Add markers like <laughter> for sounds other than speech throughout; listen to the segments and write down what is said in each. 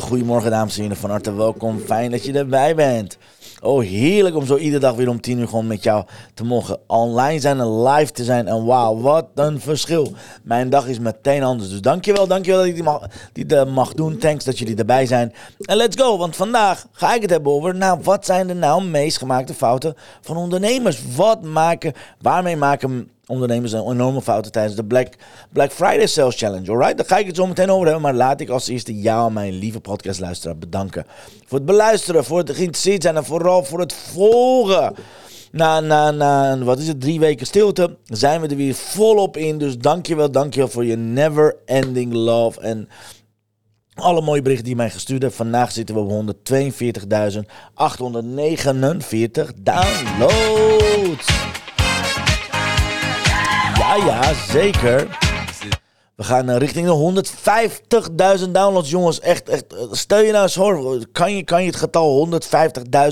Hele goede morgen dames en heren. Van harte welkom. Fijn dat je erbij bent. Oh, heerlijk om zo iedere dag weer om 10 uur gewoon met jou te mogen online zijn en live te zijn. En wauw, wat een verschil. Mijn dag is meteen anders. Dus dankjewel, dankjewel dat ik die mag, die mag doen. Thanks dat jullie erbij zijn. En let's go, want vandaag ga ik het hebben over, nou, wat zijn de nou meest gemaakte fouten van ondernemers? Wat maken, waarmee maken ondernemers een enorme fouten tijdens de Black, Black Friday Sales Challenge. Alright, daar ga ik het zo meteen over hebben. Maar laat ik als eerste jou, mijn lieve podcastluisteraar, bedanken. Voor het beluisteren, voor het geïnteresseerd zijn en vooral voor het volgen. Na, na, na, wat is het, drie weken stilte, zijn we er weer volop in. Dus dankjewel, dankjewel voor je never ending love. En alle mooie berichten die mij gestuurd hebt. Vandaag zitten we op 142.849 downloads. Ja, ja, zeker. We gaan richting de 150.000 downloads, jongens. Echt, echt. Stel je nou eens voor, kan je, kan je het getal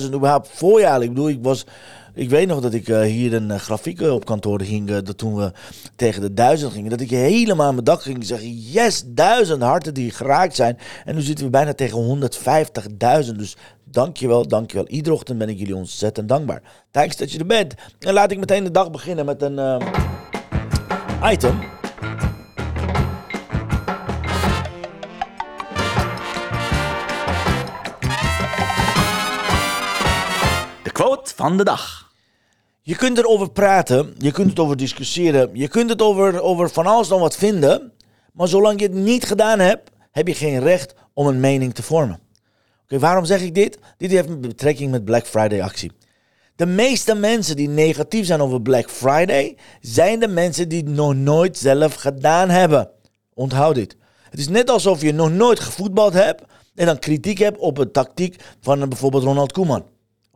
150.000 überhaupt voorjaar? Ik bedoel, ik was... Ik weet nog dat ik uh, hier een grafiek op kantoor hing. Dat toen we tegen de duizend gingen. Dat ik helemaal aan mijn dak ging zeggen: Yes, duizend harten die geraakt zijn. En nu zitten we bijna tegen 150.000. Dus dankjewel, dankjewel. Iedere ochtend ben ik jullie ontzettend dankbaar. Thanks dat je er bent. En laat ik meteen de dag beginnen met een item. De quote van de dag. Je kunt erover praten, je kunt het over discussiëren, je kunt het over, over van alles dan wat vinden. Maar zolang je het niet gedaan hebt, heb je geen recht om een mening te vormen. Oké, waarom zeg ik dit? Dit heeft betrekking met Black Friday actie. De meeste mensen die negatief zijn over Black Friday, zijn de mensen die het nog nooit zelf gedaan hebben. Onthoud dit. Het is net alsof je nog nooit gevoetbald hebt en dan kritiek hebt op een tactiek van bijvoorbeeld Ronald Koeman.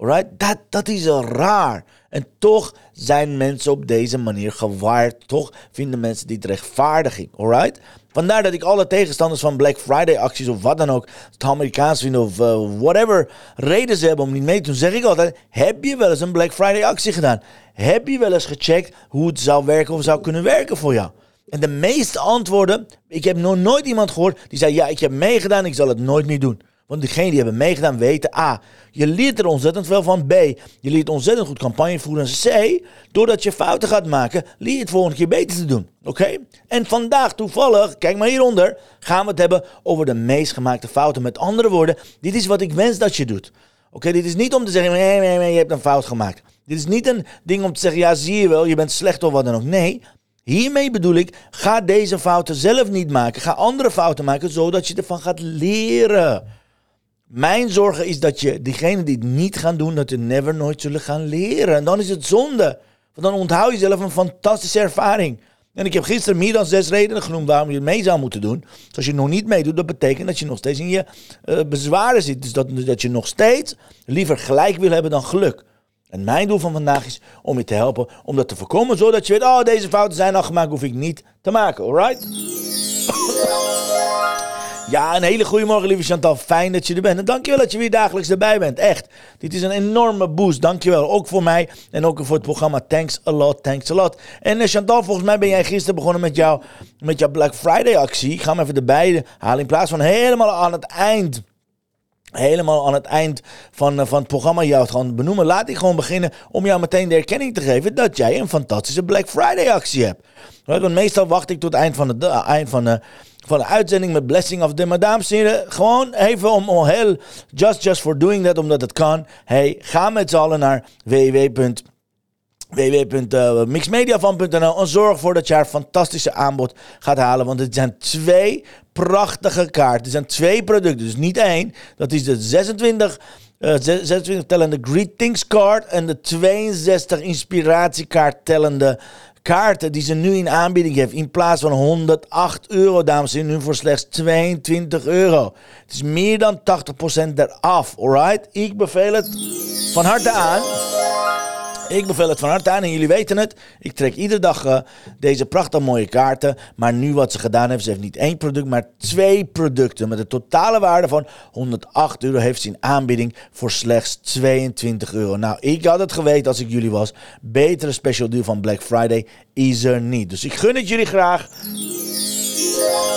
Alright? Dat, dat is raar. En toch zijn mensen op deze manier gewaard. Toch vinden mensen dit rechtvaardiging. Alright? Vandaar dat ik alle tegenstanders van Black Friday acties of wat dan ook, het Amerikaans vinden of uh, whatever reden ze hebben om niet mee te doen, zeg ik altijd: heb je wel eens een Black Friday actie gedaan? Heb je wel eens gecheckt hoe het zou werken of zou kunnen werken voor jou? En de meeste antwoorden, ik heb nog nooit iemand gehoord die zei: ja, ik heb meegedaan, ik zal het nooit meer doen. Want diegenen die hebben meegedaan weten A. Je leert er ontzettend veel van. B. Je leert ontzettend goed campagne voeren. C. Doordat je fouten gaat maken, leer je het volgende keer beter te doen. Oké? En vandaag toevallig, kijk maar hieronder, gaan we het hebben over de meest gemaakte fouten. Met andere woorden, dit is wat ik wens dat je doet. Oké, dit is niet om te zeggen, nee, nee, nee, je hebt een fout gemaakt. Dit is niet een ding om te zeggen, ja, zie je wel, je bent slecht of wat dan ook. Nee, hiermee bedoel ik, ga deze fouten zelf niet maken. Ga andere fouten maken, zodat je ervan gaat leren. Mijn zorgen is dat je, diegenen die het niet gaan doen, dat ze never nooit zullen gaan leren. En dan is het zonde. Want dan onthoud je zelf een fantastische ervaring. En ik heb gisteren meer dan zes redenen genoemd waarom je mee zou moeten doen. Dus als je nog niet meedoet, dat betekent dat je nog steeds in je uh, bezwaren zit. Dus dat, dat je nog steeds liever gelijk wil hebben dan geluk. En mijn doel van vandaag is om je te helpen om dat te voorkomen, zodat je weet, oh deze fouten zijn al gemaakt, hoef ik niet te maken, alright? Ja, een hele goede morgen, lieve Chantal. Fijn dat je er bent. En dankjewel dat je weer dagelijks erbij bent. Echt. Dit is een enorme boost. Dankjewel. Ook voor mij en ook voor het programma. Thanks a lot, thanks a lot. En uh, Chantal, volgens mij ben jij gisteren begonnen met, jou, met jouw Black Friday actie. Ik ga hem even erbij halen. In plaats van helemaal aan het eind helemaal aan het eind van, eh, van het programma jou gewoon benoemen. Laat ik gewoon beginnen om jou meteen de erkenning te geven dat jij een fantastische Black Friday actie hebt. Want meestal wacht ik tot het eind van de, eind van de, van de uitzending met Blessing of the dames en gewoon even om, om heel, just, just for doing that, omdat het kan. Hey, ga met z'n allen naar www www.mixmediavan.nl en zorg ervoor dat je haar fantastische aanbod gaat halen. Want het zijn twee prachtige kaarten. Het zijn twee producten, dus niet één. Dat is de 26, uh, 26 tellende greetings card en de 62 inspiratiekaart tellende kaarten die ze nu in aanbieding heeft. In plaats van 108 euro, dames en heren, nu voor slechts 22 euro. Het is meer dan 80% eraf, alright? Ik beveel het van harte aan. Ik beveel het van harte aan en jullie weten het. Ik trek iedere dag uh, deze prachtig mooie kaarten. Maar nu wat ze gedaan heeft, ze heeft niet één product, maar twee producten. Met een totale waarde van 108 euro heeft ze in aanbieding voor slechts 22 euro. Nou, ik had het geweten als ik jullie was. Betere special deal van Black Friday is er niet. Dus ik gun het jullie graag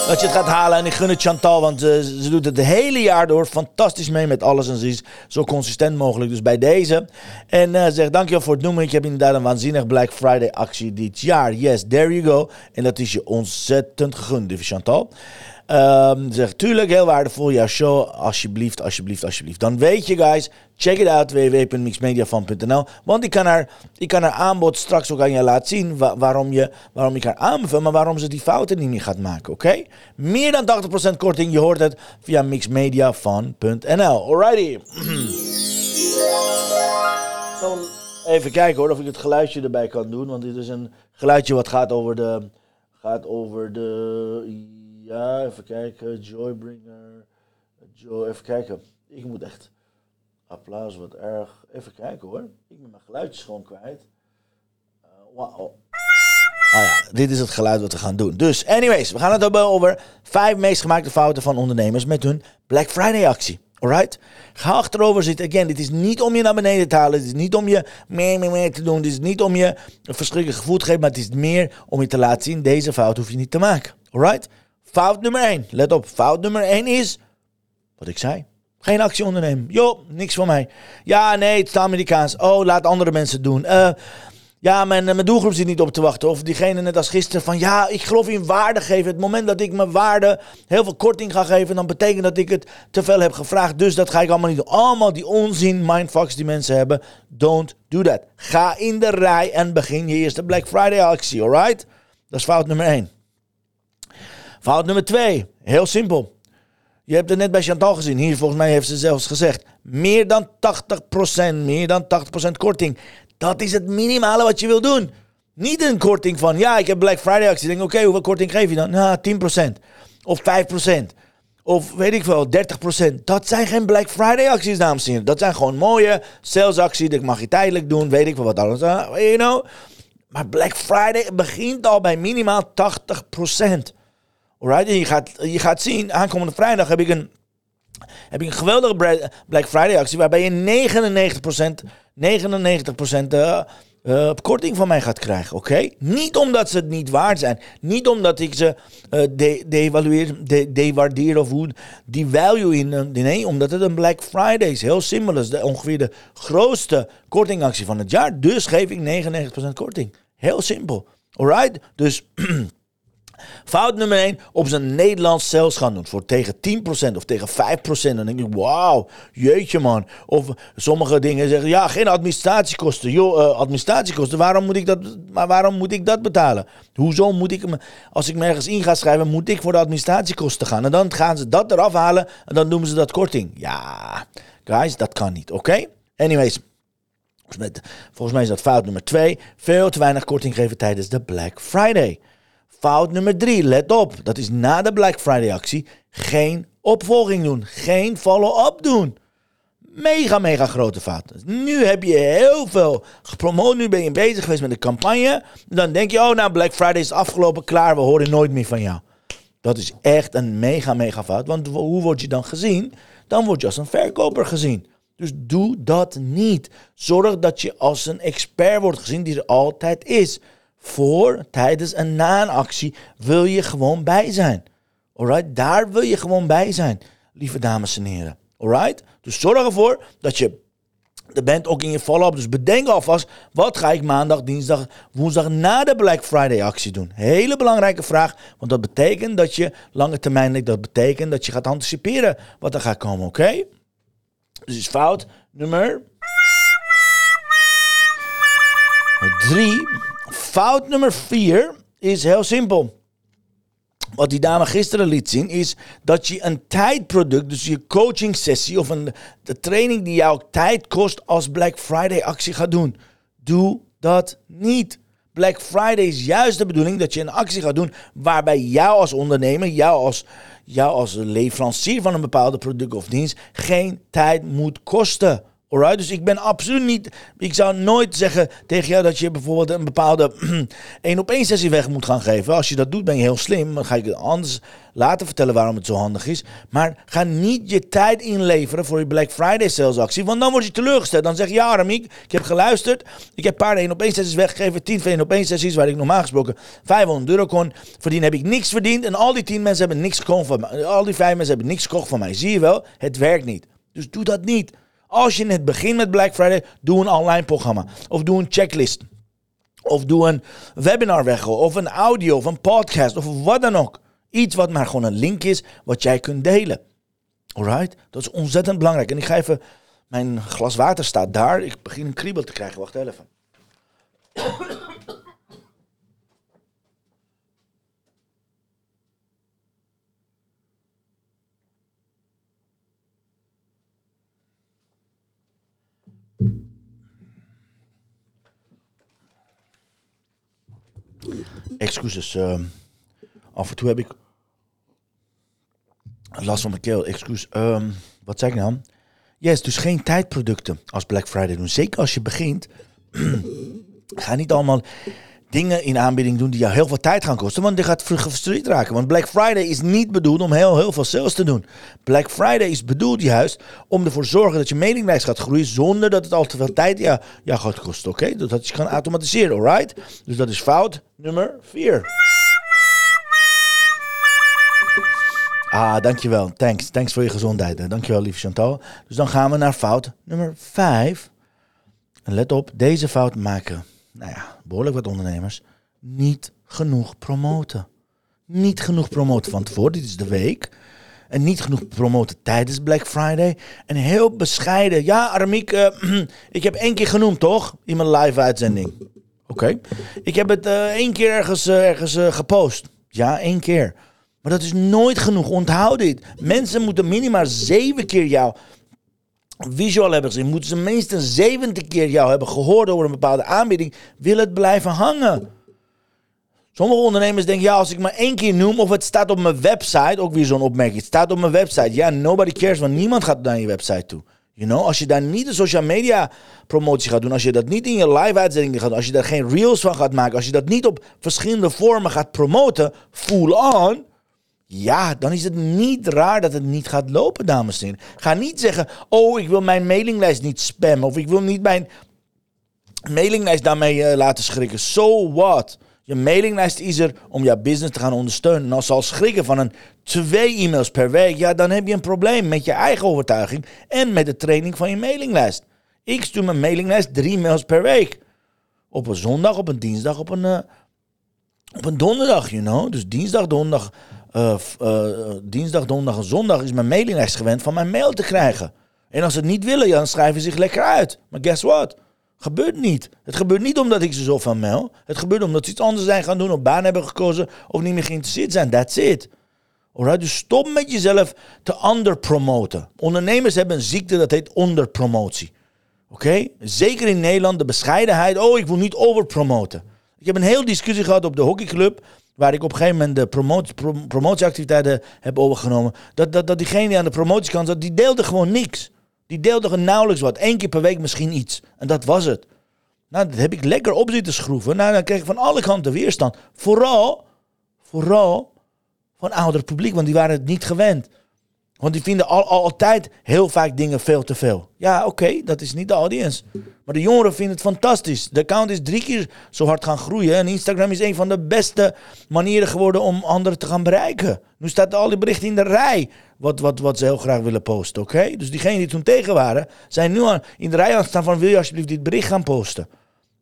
dat je het gaat halen. En ik gun het Chantal, want uh, ze doet het het hele jaar door fantastisch mee met alles. En ze is zo consistent mogelijk. Dus bij deze. En uh, zeg dankjewel voor het noemen. Ik heb inderdaad een waanzinnig Black Friday actie dit jaar. Yes, there you go. En dat is je ontzettend gegund, Chantal. Um, zeg, tuurlijk, heel waardevol. Ja, show, alsjeblieft, alsjeblieft, alsjeblieft. Dan weet je, guys, check it out, www.mixmediafan.nl. Want ik kan, haar, ik kan haar aanbod straks ook aan je laten zien waarom, je, waarom ik haar aanbeveel, maar waarom ze die fouten niet meer gaat maken, oké? Meer dan 80% korting, je hoort het via mixmediafan.nl. Alrighty. <clears throat> even kijken hoor, of ik het geluidje erbij kan doen, want dit is een geluidje wat gaat over de... Gaat over de ja, even kijken. Joybringer. Joy, even kijken. Ik moet echt. Applaus, wat erg. Even kijken hoor. Ik ben mijn geluidjes gewoon kwijt. Uh, wow. Ah ja, dit is het geluid wat we gaan doen. Dus, anyways, we gaan het hebben over vijf meest gemaakte fouten van ondernemers met hun Black Friday actie. Alright? Ga achterover zitten. Again, dit is niet om je naar beneden te halen. Dit is niet om je meer, meer, meer te doen. Dit is niet om je een verschrikkelijk gevoel te geven. Maar het is meer om je te laten zien: deze fout hoef je niet te maken. Alright? Fout nummer 1. Let op, fout nummer 1 is wat ik zei. Geen actie ondernemen. Jo, niks van mij. Ja, nee, het is Amerikaans. Oh, laat andere mensen doen. Uh, ja, mijn, mijn doelgroep zit niet op te wachten. Of diegene net als gisteren van ja, ik geloof in waarde geven. Het moment dat ik mijn waarde heel veel korting ga geven, dan betekent dat ik het te veel heb gevraagd. Dus dat ga ik allemaal niet doen. Allemaal die onzin mindfucks die mensen hebben. Don't do that. Ga in de rij en begin je eerste Black Friday actie, alright? Dat is fout nummer 1. Fout nummer twee, heel simpel. Je hebt het net bij Chantal gezien. Hier volgens mij heeft ze zelfs gezegd. Meer dan 80%, meer dan 80% korting. Dat is het minimale wat je wil doen. Niet een korting van, ja, ik heb Black Friday actie. Denk, oké, hoeveel korting geef je dan? Nou, 10%. Of 5%. Of weet ik veel, 30%. Dat zijn geen Black Friday acties, dames en heren. Dat zijn gewoon mooie salesacties. Dat mag je tijdelijk doen, weet ik veel wat alles. Uh, you know. Maar Black Friday begint al bij minimaal 80%. Alright? En je gaat, je gaat zien, aankomende vrijdag heb ik een, heb ik een geweldige Black Friday actie waarbij je 99%, 99% uh, korting van mij gaat krijgen. Oké? Niet omdat ze het niet waard zijn. Niet omdat ik ze uh, devalueer, de, dewaardeer of hoe die value in. Uh, nee, omdat het een Black Friday is. Heel simpel. Dat is de, ongeveer de grootste kortingactie van het jaar. Dus geef ik 99% korting. Heel simpel. Alright? Dus. <clears throat> Fout nummer 1, op zijn Nederlands sales gaan doen. Voor tegen 10% of tegen 5%. Dan denk ik, wauw, jeetje man. Of sommige dingen zeggen, ja, geen administratiekosten. Joh, uh, administratiekosten, waarom moet, ik dat, maar waarom moet ik dat betalen? Hoezo moet ik, als ik me ergens in ga schrijven, moet ik voor de administratiekosten gaan? En dan gaan ze dat eraf halen en dan noemen ze dat korting. Ja, guys, dat kan niet, oké? Anyways. Volgens mij is dat fout nummer 2. Veel te weinig korting geven tijdens de Black Friday. Fout nummer drie, let op, dat is na de Black Friday actie geen opvolging doen, geen follow-up doen. Mega, mega grote fout. Nu heb je heel veel gepromoot, nu ben je bezig geweest met de campagne. Dan denk je, oh nou, Black Friday is afgelopen, klaar, we horen nooit meer van jou. Dat is echt een mega, mega fout, want hoe word je dan gezien? Dan word je als een verkoper gezien. Dus doe dat niet. Zorg dat je als een expert wordt gezien die er altijd is voor, tijdens en na een actie wil je gewoon bij zijn. Alright? Daar wil je gewoon bij zijn, lieve dames en heren. Alright? Dus zorg ervoor dat je er bent ook in je follow-up. Dus bedenk alvast, wat ga ik maandag, dinsdag, woensdag na de Black Friday actie doen? Hele belangrijke vraag, want dat betekent dat je lange termijn. Dat betekent dat je gaat anticiperen wat er gaat komen, oké? Dus is fout nummer... Drie Fout nummer vier is heel simpel. Wat die dame gisteren liet zien is dat je een tijdproduct, dus je coaching sessie of een, de training die jou tijd kost als Black Friday actie gaat doen. Doe dat niet. Black Friday is juist de bedoeling dat je een actie gaat doen waarbij jou als ondernemer, jou als, jou als leverancier van een bepaalde product of dienst geen tijd moet kosten. Alright? Dus ik ben absoluut niet. Ik zou nooit zeggen tegen jou dat je bijvoorbeeld een bepaalde <clears throat> één op één sessie weg moet gaan geven. Als je dat doet, ben je heel slim. Dan ga ik het anders laten vertellen waarom het zo handig is. Maar ga niet je tijd inleveren voor je Black Friday sales actie. Want dan word je teleurgesteld. Dan zeg je, ja Ramiek, ik heb geluisterd. Ik heb een paar één op één sessies weggegeven. 10 van één op één sessies waar ik normaal gesproken 500 euro kon verdienen. Heb ik niks verdiend. En al die 10 mensen hebben niks gekocht van mij. Al die 5 mensen hebben niks gekocht van mij. Zie je wel? Het werkt niet. Dus doe dat niet. Als je net begint met Black Friday, doe een online programma. Of doe een checklist. Of doe een webinar weg. Of een audio of een podcast. Of wat dan ook. Iets wat maar gewoon een link is wat jij kunt delen. Alright? Dat is ontzettend belangrijk. En ik ga even. Mijn glas water staat daar. Ik begin een kriebel te krijgen. Wacht even. Excuses. Uh, af en toe heb ik last van mijn keel. Excuus. Um, wat zeg ik nou? Yes, dus geen tijdproducten als Black Friday doen. Zeker als je begint. <clears throat> ga niet allemaal dingen in aanbieding doen die jou heel veel tijd gaan kosten. Want je gaat gefrustreerd raken. Want Black Friday is niet bedoeld om heel, heel veel sales te doen. Black Friday is bedoeld juist om ervoor te zorgen dat je mailinglijst gaat groeien. Zonder dat het al te veel tijd ja, ja, gaat kosten. Oké? Okay? Dat je kan automatiseren, alright? Dus dat is fout nummer 4. Ah, dankjewel. Thanks. Thanks voor je gezondheid. Dankjewel, lieve Chantal. Dus dan gaan we naar fout nummer 5. En let op, deze fout maken nou ja, behoorlijk wat ondernemers, niet genoeg promoten. Niet genoeg promoten van tevoren, dit is de week. En niet genoeg promoten tijdens Black Friday. En heel bescheiden. Ja, Aramiek, uh, <clears throat> ik heb één keer genoemd, toch? In mijn live uitzending. Oké. Ik heb het uh, één keer ergens, uh, ergens gepost. Ja, één keer. Maar dat is nooit genoeg. Onthoud dit. Mensen moeten minimaal zeven keer jou visual hebben gezien, moeten ze minstens 70 keer jou hebben gehoord over een bepaalde aanbieding, wil het blijven hangen. Sommige ondernemers denken, ja, als ik maar één keer noem of het staat op mijn website, ook weer zo'n opmerking, het staat op mijn website. Ja, nobody cares, want niemand gaat naar je website toe. You know, als je daar niet de social media promotie gaat doen, als je dat niet in je live uitzending gaat doen, als je daar geen reels van gaat maken, als je dat niet op verschillende vormen gaat promoten, full on, ja, dan is het niet raar dat het niet gaat lopen, dames en heren. Ga niet zeggen, oh, ik wil mijn mailinglijst niet spammen. Of ik wil niet mijn mailinglijst daarmee uh, laten schrikken. So what? Je mailinglijst is er om jouw business te gaan ondersteunen. En als ze al schrikken van een twee e-mails per week, ja, dan heb je een probleem met je eigen overtuiging en met de training van je mailinglijst. Ik stuur mijn mailinglijst drie mails per week. Op een zondag, op een dinsdag, op een, uh, op een donderdag, you know. Dus dinsdag, donderdag, uh, dinsdag, donderdag en zondag is mijn mailinglijst gewend van mijn mail te krijgen. En als ze het niet willen, dan schrijven ze zich lekker uit. Maar guess what? Gebeurt niet. Het gebeurt niet omdat ik ze zo van mail. Het gebeurt omdat ze iets anders zijn gaan doen, of baan hebben gekozen of niet meer geïnteresseerd zijn. That's it. Alright, dus stop met jezelf te underpromoten. Ondernemers hebben een ziekte dat heet onderpromotie. Oké? Zeker in Nederland de bescheidenheid. Oh, ik wil niet overpromoten. Ik heb een heel discussie gehad op de hockeyclub waar ik op een gegeven moment de promotie, promotieactiviteiten heb overgenomen, dat, dat, dat diegene die aan de promotiekant zat, die deelde gewoon niks. Die deelde nauwelijks wat. Eén keer per week misschien iets. En dat was het. Nou, dat heb ik lekker op zitten schroeven. Nou, dan kreeg ik van alle kanten weerstand. Vooral, vooral van oudere publiek, want die waren het niet gewend. Want die vinden al, altijd heel vaak dingen veel te veel. Ja, oké, dat is niet de audience. Maar de jongeren vinden het fantastisch. De account is drie keer zo hard gaan groeien. En Instagram is een van de beste manieren geworden om anderen te gaan bereiken. Nu staat al die berichten in de rij. Wat, wat, wat ze heel graag willen posten, oké? Dus diegenen die toen tegen waren, zijn nu aan, in de rij aan het staan van... wil je alsjeblieft dit bericht gaan posten?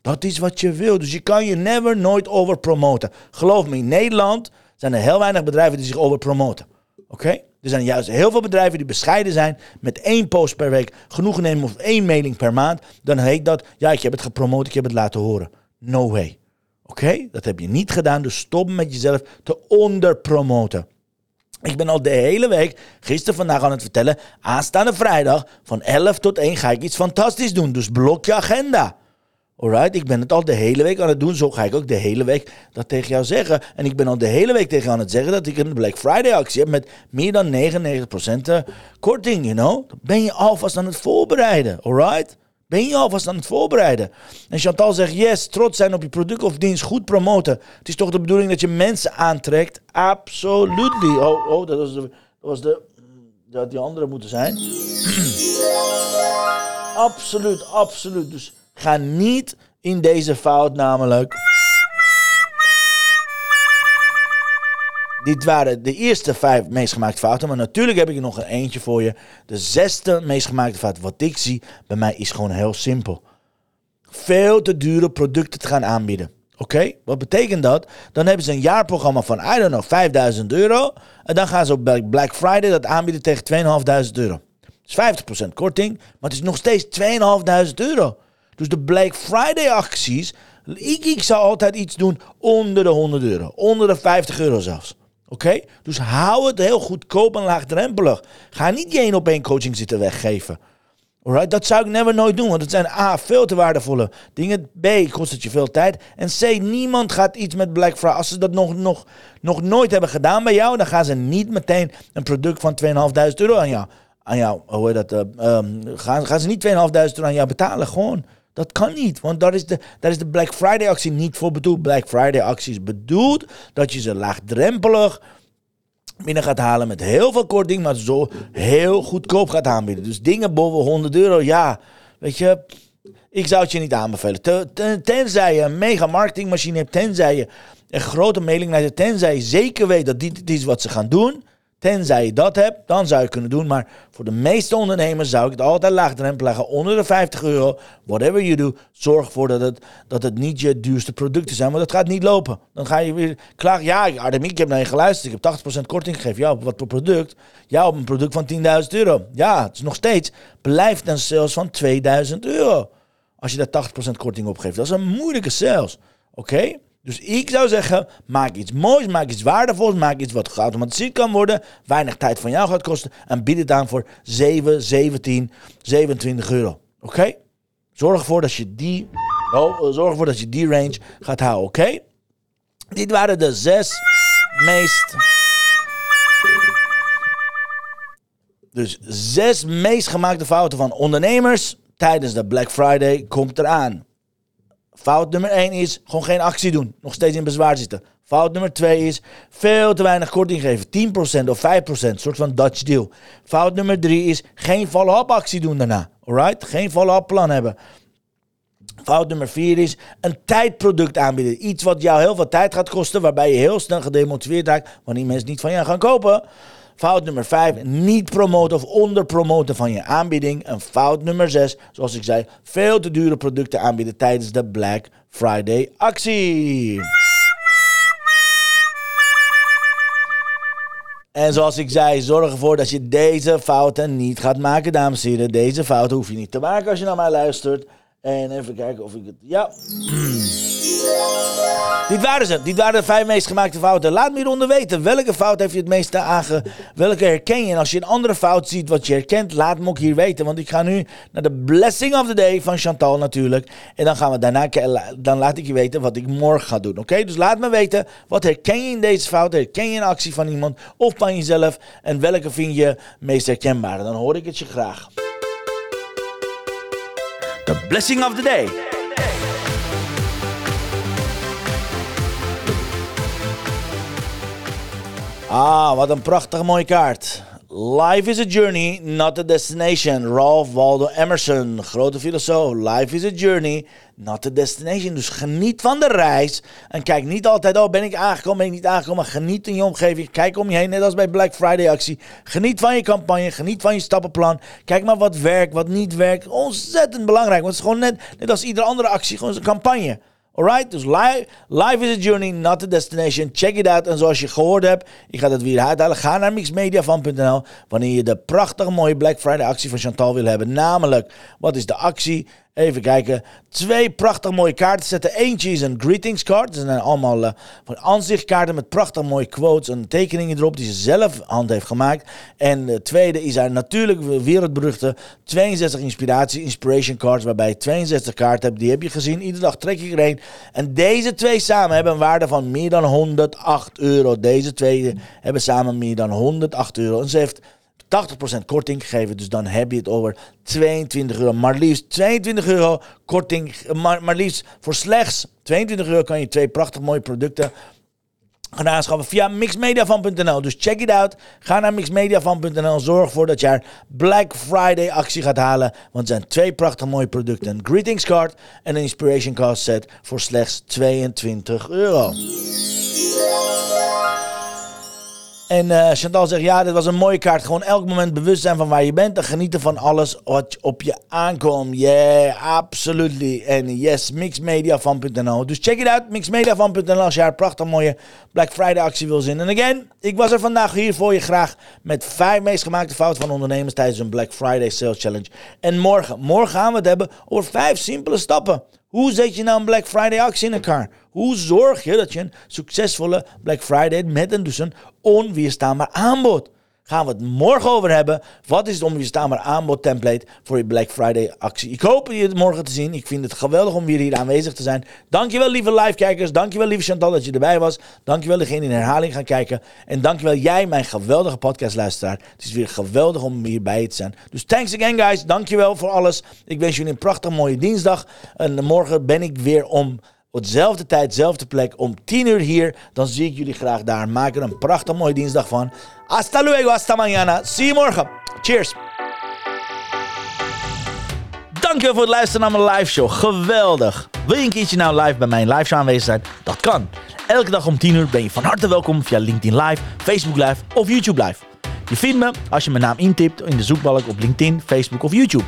Dat is wat je wil. Dus je kan je never, nooit over promoten. Geloof me, in Nederland zijn er heel weinig bedrijven die zich over promoten. Oké? Er zijn juist heel veel bedrijven die bescheiden zijn met één post per week, genoeg nemen of één mailing per maand. Dan heet dat, ja, ik heb het gepromoot, ik heb het laten horen. No way. Oké? Dat heb je niet gedaan, dus stop met jezelf te onderpromoten. Ik ben al de hele week, gisteren vandaag aan het vertellen, aanstaande vrijdag van 11 tot 1 ga ik iets fantastisch doen. Dus blok je agenda. Alright, ik ben het al de hele week aan het doen. Zo ga ik ook de hele week dat tegen jou zeggen. En ik ben al de hele week tegen jou aan het zeggen dat ik een Black Friday actie heb met meer dan 99% eh, korting, you know. Ben je alvast aan het voorbereiden, alright? Ben je alvast aan het voorbereiden? En Chantal zegt, yes, trots zijn op je product of dienst, goed promoten. Het is toch de bedoeling dat je mensen aantrekt? Absolutely. Oh, oh dat was de... Dat was de dat die andere moeten zijn. <clears throat> absoluut, absoluut. Dus ga niet in deze fout namelijk. Dit waren de eerste vijf meest gemaakte fouten. Maar natuurlijk heb ik er nog een eentje voor je. De zesde meest gemaakte fout. Wat ik zie bij mij is gewoon heel simpel. Veel te dure producten te gaan aanbieden. Oké, wat betekent dat? Dan hebben ze een jaarprogramma van, I don't know, 5000 euro. En dan gaan ze op Black Friday dat aanbieden tegen 2500 euro. Dat is 50% korting, maar het is nog steeds 2500 euro. Dus de Black Friday acties, ik, zou altijd iets doen onder de 100 euro. Onder de 50 euro zelfs. Oké? Dus hou het heel goedkoop en laagdrempelig. Ga niet je één op één coaching zitten weggeven. Alright? Dat zou ik never nooit doen, want het zijn A, veel te waardevolle dingen. B, kost het je veel tijd. En C, niemand gaat iets met Black Friday. Als ze dat nog, nog, nog nooit hebben gedaan bij jou, dan gaan ze niet meteen een product van 2.500 euro aan jou. Aan jou, hoe heet dat? Uh, gaan, gaan ze niet 2.500 euro aan jou betalen, gewoon. Dat kan niet, want daar is, de, daar is de Black Friday actie niet voor bedoeld. Black Friday actie is bedoeld dat je ze laagdrempelig binnen gaat halen met heel veel korting, maar zo heel goedkoop gaat aanbieden. Dus dingen boven 100 euro, ja, weet je, ik zou het je niet aanbevelen. Tenzij je een mega marketingmachine hebt, tenzij je een grote mailinglijst hebt, tenzij je zeker weet dat dit is wat ze gaan doen. Tenzij je dat hebt, dan zou je kunnen doen. Maar voor de meeste ondernemers zou ik het altijd laagdrempelig. Onder de 50 euro. Whatever you do. Zorg ervoor dat het, dat het niet je duurste producten zijn. Want dat gaat niet lopen. Dan ga je weer klagen. Ja, Artemie, ik heb naar je geluisterd. Ik heb 80% korting gegeven. Ja, op wat voor product? Ja, op een product van 10.000 euro. Ja, het is nog steeds. Blijft een sales van 2000 euro. Als je daar 80% korting op geeft. Dat is een moeilijke sales. Oké? Dus ik zou zeggen, maak iets moois, maak iets waardevols, maak iets wat geautomatiseerd kan worden, weinig tijd van jou gaat kosten en bied het aan voor 7, 17, 27 euro. Oké? Zorg ervoor dat je die, oh, zorg ervoor dat je die range gaat houden, oké? Dit waren de zes meest... Dus zes meest gemaakte fouten van ondernemers tijdens de Black Friday komt eraan. Fout nummer 1 is gewoon geen actie doen. Nog steeds in bezwaar zitten. Fout nummer 2 is veel te weinig korting geven. 10% of 5%. soort van Dutch deal. Fout nummer 3 is geen follow-up actie doen daarna. Alright? Geen follow-up plan hebben. Fout nummer 4 is een tijdproduct aanbieden. Iets wat jou heel veel tijd gaat kosten. Waarbij je heel snel gedemotiveerd raakt. Wanneer mensen niet van jou gaan kopen. Fout nummer 5, niet promoten of onderpromoten van je aanbieding. En fout nummer 6, zoals ik zei, veel te dure producten aanbieden tijdens de Black Friday actie. En zoals ik zei, zorg ervoor dat je deze fouten niet gaat maken, dames en heren. Deze fouten hoef je niet te maken als je naar mij luistert. En even kijken of ik het... Ja. Dit waren ze. Dit waren de vijf meest gemaakte fouten. Laat me hieronder weten. Welke fout heb je het meeste aange... Welke herken je? En als je een andere fout ziet wat je herkent, laat me ook hier weten. Want ik ga nu naar de blessing of the day van Chantal natuurlijk. En dan gaan we daarna... Dan laat ik je weten wat ik morgen ga doen. Oké? Dus laat me weten. Wat herken je in deze fout? Herken je een actie van iemand of van jezelf? En welke vind je meest herkenbaar? Dan hoor ik het je graag. The blessing of the day. Ah, wat een prachtige mooie kaart. Life is a journey, not a destination. Ralph Waldo Emerson, grote filosoof. Life is a journey, not a destination. Dus geniet van de reis. En kijk niet altijd, oh ben ik aangekomen, ben ik niet aangekomen. Geniet in je omgeving. Kijk om je heen, net als bij Black Friday actie. Geniet van je campagne, geniet van je stappenplan. Kijk maar wat werkt, wat niet werkt. Ontzettend belangrijk, want het is gewoon net, net als iedere andere actie, gewoon een campagne. Alright, dus life, life is a journey, not a destination. Check it out. En zoals je gehoord hebt, ik ga dat weer uithalen. Ga naar mixmediafan.nl wanneer je de prachtige mooie Black Friday actie van Chantal wil hebben. Namelijk, wat is de actie? Even kijken. Twee prachtig mooie kaarten zetten. Eentje is een greetings card. Dat zijn allemaal uh, van aanzichtkaarten met prachtig mooie quotes en tekeningen erop die ze zelf hand heeft gemaakt. En de tweede is haar natuurlijk wereldberuchte 62 inspiratie, inspiration cards, waarbij je 62 kaarten hebt. Die heb je gezien. Iedere dag trek ik er een. En deze twee samen hebben een waarde van meer dan 108 euro. Deze twee hebben samen meer dan 108 euro. En ze heeft 80% korting gegeven. Dus dan heb je het over 22 euro. Maar liefst 22 euro korting. Maar, maar liefst voor slechts 22 euro kan je twee prachtig mooie producten gaan aanschaffen via mixmediafan.nl. Dus check it out. Ga naar mixmediafan.nl. Zorg ervoor dat je haar Black Friday actie gaat halen. Want het zijn twee prachtig mooie producten. Een greetings card en een inspiration card set voor slechts 22 euro. En uh, Chantal zegt, ja, dit was een mooie kaart. Gewoon elk moment bewust zijn van waar je bent en genieten van alles wat op je aankomt. Yeah, absolutely. En yes, mixmediafan.nl. Dus check it out, mixmediafan.nl als je haar prachtig mooie Black Friday actie wil zien. En again, ik was er vandaag hier voor je graag met vijf meest gemaakte fouten van ondernemers tijdens een Black Friday Sales Challenge. En morgen, morgen gaan we het hebben over vijf simpele stappen. Hoe zet je nou een Black Friday actie in elkaar? Hoe zorg je dat je een succesvolle Black Friday met een, dus een onweerstaanbaar aanbod? Gaan we het morgen over hebben. Wat is het onweerstaanbaar aanbod template voor je Black Friday actie? Ik hoop je het morgen te zien. Ik vind het geweldig om weer hier aanwezig te zijn. Dankjewel lieve live-kijkers. Dankjewel lieve Chantal dat je erbij was. Dankjewel degene in herhaling gaan kijken. En dankjewel jij mijn geweldige podcastluisteraar. Het is weer geweldig om hierbij te zijn. Dus thanks again guys. Dankjewel voor alles. Ik wens jullie een prachtig mooie dinsdag. En morgen ben ik weer om op dezelfde tijd, dezelfde plek, om 10 uur hier. Dan zie ik jullie graag daar. Maak er een prachtig mooie dinsdag van. Hasta luego, hasta mañana. Zie je morgen. Cheers. Dankjewel voor het luisteren naar mijn live show. Geweldig. Wil je een keertje nou live bij mijn live show aanwezig zijn? Dat kan. Elke dag om 10 uur ben je van harte welkom via LinkedIn Live, Facebook Live of YouTube Live. Je vindt me als je mijn naam intipt in de zoekbalk op LinkedIn, Facebook of YouTube.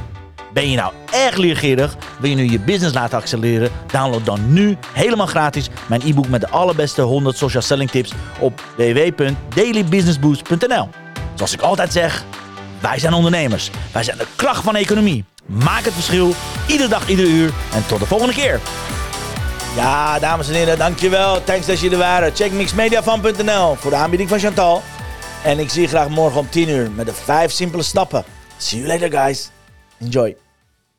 Ben je nou erg leergierig? Wil je nu je business laten accelereren? Download dan nu helemaal gratis mijn e-book met de allerbeste 100 social selling tips op www.dailybusinessboost.nl. Zoals ik altijd zeg, wij zijn ondernemers. Wij zijn de kracht van de economie. Maak het verschil, iedere dag, iedere uur. En tot de volgende keer. Ja, dames en heren, dankjewel. Thanks dat je er waren. Check mixmediafan.nl voor de aanbieding van Chantal. En ik zie je graag morgen om 10 uur met de 5 simpele stappen. See you later, guys. Enjoy.